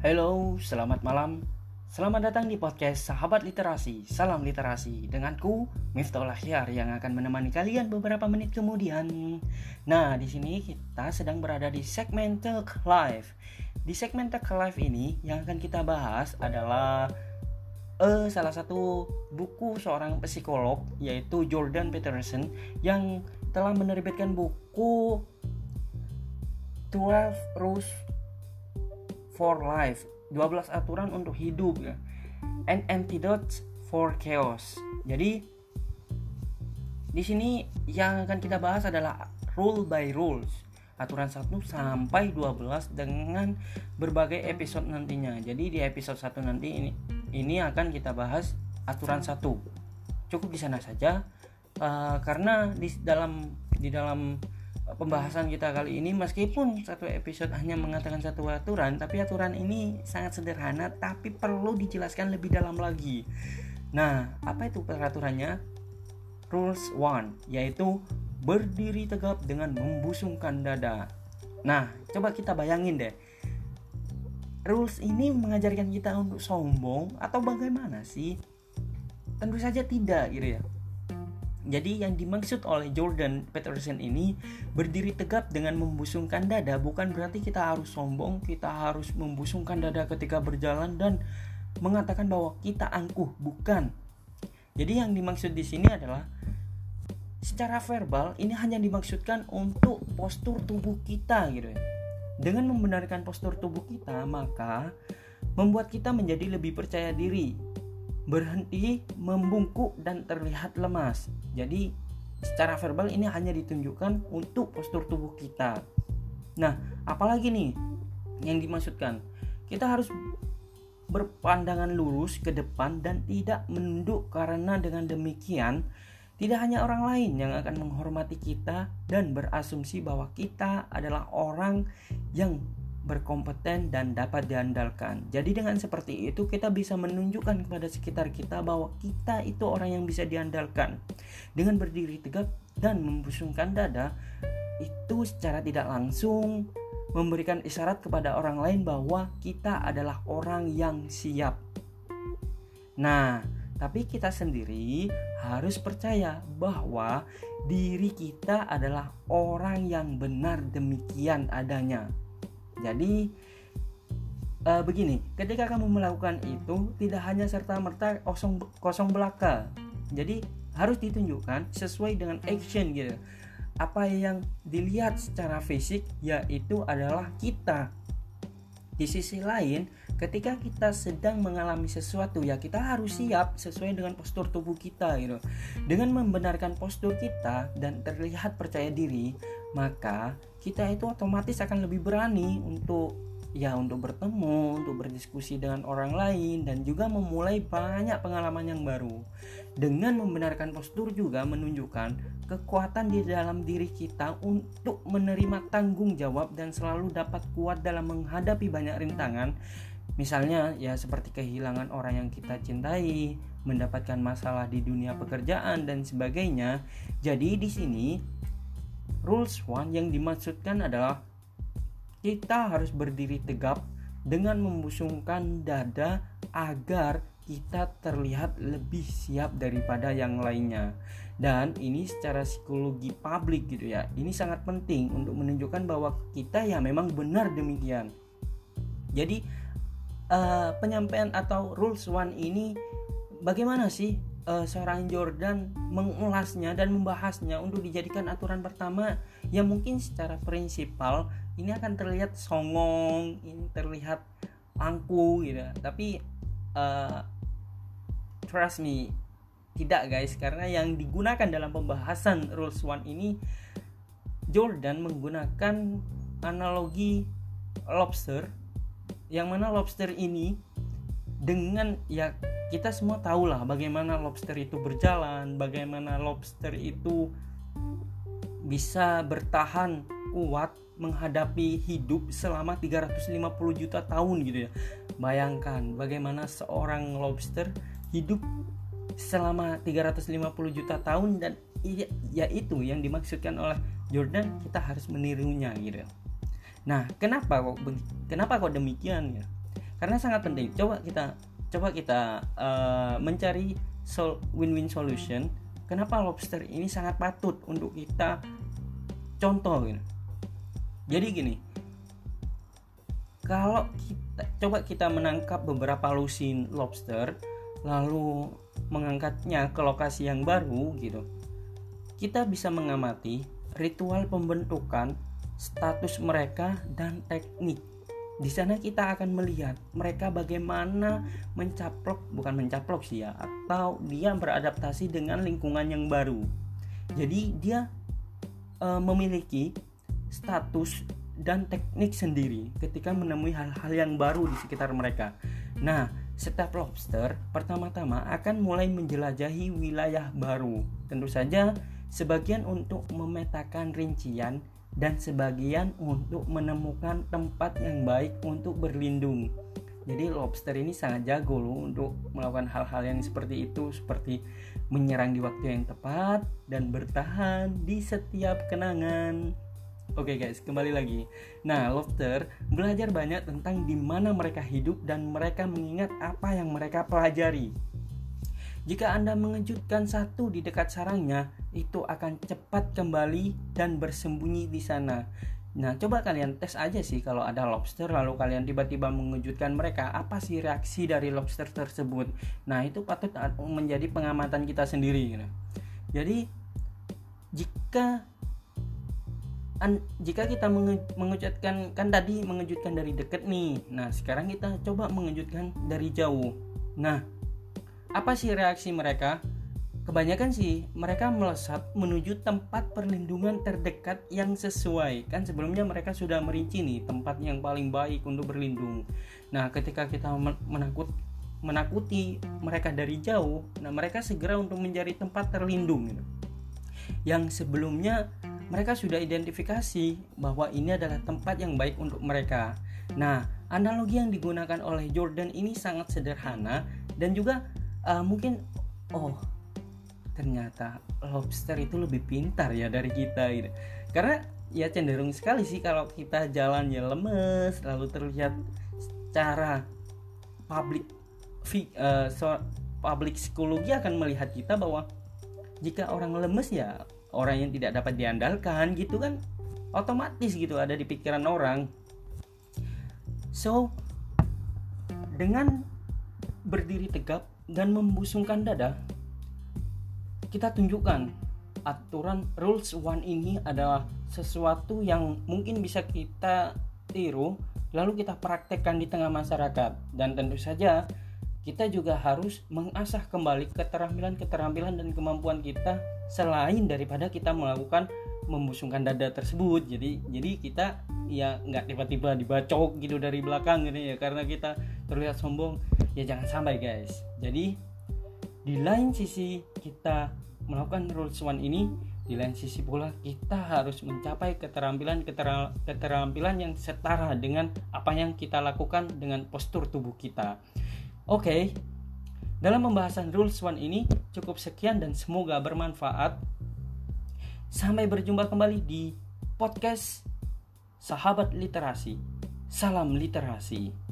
Halo, selamat malam. Selamat datang di podcast Sahabat Literasi. Salam literasi denganku Miftah Lahyar yang akan menemani kalian beberapa menit kemudian. Nah, di sini kita sedang berada di segmen Talk Live. Di segmen Talk Live ini yang akan kita bahas adalah uh, salah satu buku seorang psikolog yaitu Jordan Peterson yang telah menerbitkan buku 12 Rules for Life 12 aturan untuk hidup ya. An antidote for chaos. Jadi di sini yang akan kita bahas adalah rule by rules. Aturan 1 sampai 12 dengan berbagai episode nantinya. Jadi di episode 1 nanti ini ini akan kita bahas aturan 1. Cukup di sana saja uh, karena di dalam di dalam pembahasan kita kali ini meskipun satu episode hanya mengatakan satu aturan tapi aturan ini sangat sederhana tapi perlu dijelaskan lebih dalam lagi. Nah apa itu peraturannya? Rules one yaitu berdiri tegap dengan membusungkan dada. Nah coba kita bayangin deh. Rules ini mengajarkan kita untuk sombong atau bagaimana sih? Tentu saja tidak gitu ya jadi yang dimaksud oleh Jordan Peterson ini berdiri tegap dengan membusungkan dada bukan berarti kita harus sombong, kita harus membusungkan dada ketika berjalan dan mengatakan bahwa kita angkuh, bukan. Jadi yang dimaksud di sini adalah secara verbal ini hanya dimaksudkan untuk postur tubuh kita gitu ya. Dengan membenarkan postur tubuh kita, maka membuat kita menjadi lebih percaya diri berhenti membungkuk dan terlihat lemas. Jadi secara verbal ini hanya ditunjukkan untuk postur tubuh kita. Nah, apalagi nih yang dimaksudkan? Kita harus berpandangan lurus ke depan dan tidak menunduk karena dengan demikian tidak hanya orang lain yang akan menghormati kita dan berasumsi bahwa kita adalah orang yang berkompeten dan dapat diandalkan. Jadi dengan seperti itu kita bisa menunjukkan kepada sekitar kita bahwa kita itu orang yang bisa diandalkan. Dengan berdiri tegak dan membusungkan dada, itu secara tidak langsung memberikan isyarat kepada orang lain bahwa kita adalah orang yang siap. Nah, tapi kita sendiri harus percaya bahwa diri kita adalah orang yang benar demikian adanya. Jadi uh, begini, ketika kamu melakukan itu tidak hanya serta merta kosong kosong belaka. Jadi harus ditunjukkan sesuai dengan action gitu. Apa yang dilihat secara fisik yaitu adalah kita. Di sisi lain, ketika kita sedang mengalami sesuatu ya kita harus siap sesuai dengan postur tubuh kita gitu. Dengan membenarkan postur kita dan terlihat percaya diri, maka kita itu otomatis akan lebih berani untuk ya untuk bertemu, untuk berdiskusi dengan orang lain dan juga memulai banyak pengalaman yang baru. Dengan membenarkan postur juga menunjukkan kekuatan di dalam diri kita untuk menerima tanggung jawab dan selalu dapat kuat dalam menghadapi banyak rintangan. Misalnya ya seperti kehilangan orang yang kita cintai, mendapatkan masalah di dunia pekerjaan dan sebagainya. Jadi di sini Rules one yang dimaksudkan adalah kita harus berdiri tegap dengan membusungkan dada agar kita terlihat lebih siap daripada yang lainnya. Dan ini secara psikologi publik gitu ya. Ini sangat penting untuk menunjukkan bahwa kita ya memang benar demikian. Jadi uh, penyampaian atau rules one ini bagaimana sih uh, seorang Jordan mengulasnya dan membahasnya untuk dijadikan aturan pertama. Yang mungkin secara prinsipal ini akan terlihat songong, ini terlihat angku gitu. Tapi uh, trust me tidak guys. Karena yang digunakan dalam pembahasan rules one ini Jordan menggunakan analogi lobster. Yang mana lobster ini dengan ya kita semua tahu lah bagaimana lobster itu berjalan, bagaimana lobster itu bisa bertahan kuat menghadapi hidup selama 350 juta tahun gitu ya. Bayangkan bagaimana seorang lobster hidup selama 350 juta tahun dan ya itu yang dimaksudkan oleh Jordan kita harus menirunya gitu. Nah, kenapa kok kenapa kok demikian ya? Karena sangat penting coba kita coba kita uh, mencari sol win-win solution kenapa lobster ini sangat patut untuk kita contoh gitu. jadi gini kalau kita coba kita menangkap beberapa lusin lobster lalu mengangkatnya ke lokasi yang baru gitu kita bisa mengamati ritual pembentukan status mereka dan teknik. Di sana kita akan melihat mereka bagaimana mencaplok, bukan mencaplok sih ya, atau dia beradaptasi dengan lingkungan yang baru. Jadi dia e, memiliki status dan teknik sendiri ketika menemui hal-hal yang baru di sekitar mereka. Nah, setiap lobster pertama-tama akan mulai menjelajahi wilayah baru. Tentu saja sebagian untuk memetakan rincian dan sebagian untuk menemukan tempat yang baik untuk berlindung. Jadi lobster ini sangat jago loh untuk melakukan hal-hal yang seperti itu seperti menyerang di waktu yang tepat dan bertahan di setiap kenangan. Oke okay guys, kembali lagi. Nah, lobster belajar banyak tentang di mana mereka hidup dan mereka mengingat apa yang mereka pelajari. Jika Anda mengejutkan satu di dekat sarangnya, itu akan cepat kembali dan bersembunyi di sana. Nah, coba kalian tes aja sih kalau ada lobster lalu kalian tiba-tiba mengejutkan mereka, apa sih reaksi dari lobster tersebut? Nah, itu patut menjadi pengamatan kita sendiri. Gitu. Jadi, jika an, jika kita menge, mengejutkan kan tadi mengejutkan dari dekat nih. Nah, sekarang kita coba mengejutkan dari jauh. Nah, apa sih reaksi mereka? Kebanyakan sih mereka melesat menuju tempat perlindungan terdekat yang sesuai. Kan sebelumnya mereka sudah merinci nih tempat yang paling baik untuk berlindung. Nah, ketika kita menakut menakuti mereka dari jauh, nah mereka segera untuk mencari tempat terlindung gitu. Yang sebelumnya mereka sudah identifikasi bahwa ini adalah tempat yang baik untuk mereka. Nah, analogi yang digunakan oleh Jordan ini sangat sederhana dan juga uh, mungkin oh ternyata lobster itu lebih pintar ya dari kita gitu. Karena ya cenderung sekali sih kalau kita jalannya lemes lalu terlihat secara public uh, so, public psikologi akan melihat kita bahwa jika orang lemes ya orang yang tidak dapat diandalkan gitu kan otomatis gitu ada di pikiran orang. So dengan berdiri tegap dan membusungkan dada, kita tunjukkan aturan rules one ini adalah sesuatu yang mungkin bisa kita tiru lalu kita praktekkan di tengah masyarakat. Dan tentu saja kita juga harus mengasah kembali keterampilan-keterampilan dan kemampuan kita selain daripada kita melakukan membusungkan dada tersebut. Jadi jadi kita ya nggak tiba-tiba dibacok gitu dari belakang gitu ya. Karena kita terlihat sombong ya jangan sampai guys. Jadi di lain sisi kita melakukan rules one ini di lain sisi pula kita harus mencapai keterampilan keterampilan yang setara dengan apa yang kita lakukan dengan postur tubuh kita. Oke okay. dalam pembahasan rules one ini cukup sekian dan semoga bermanfaat sampai berjumpa kembali di podcast sahabat literasi. Salam literasi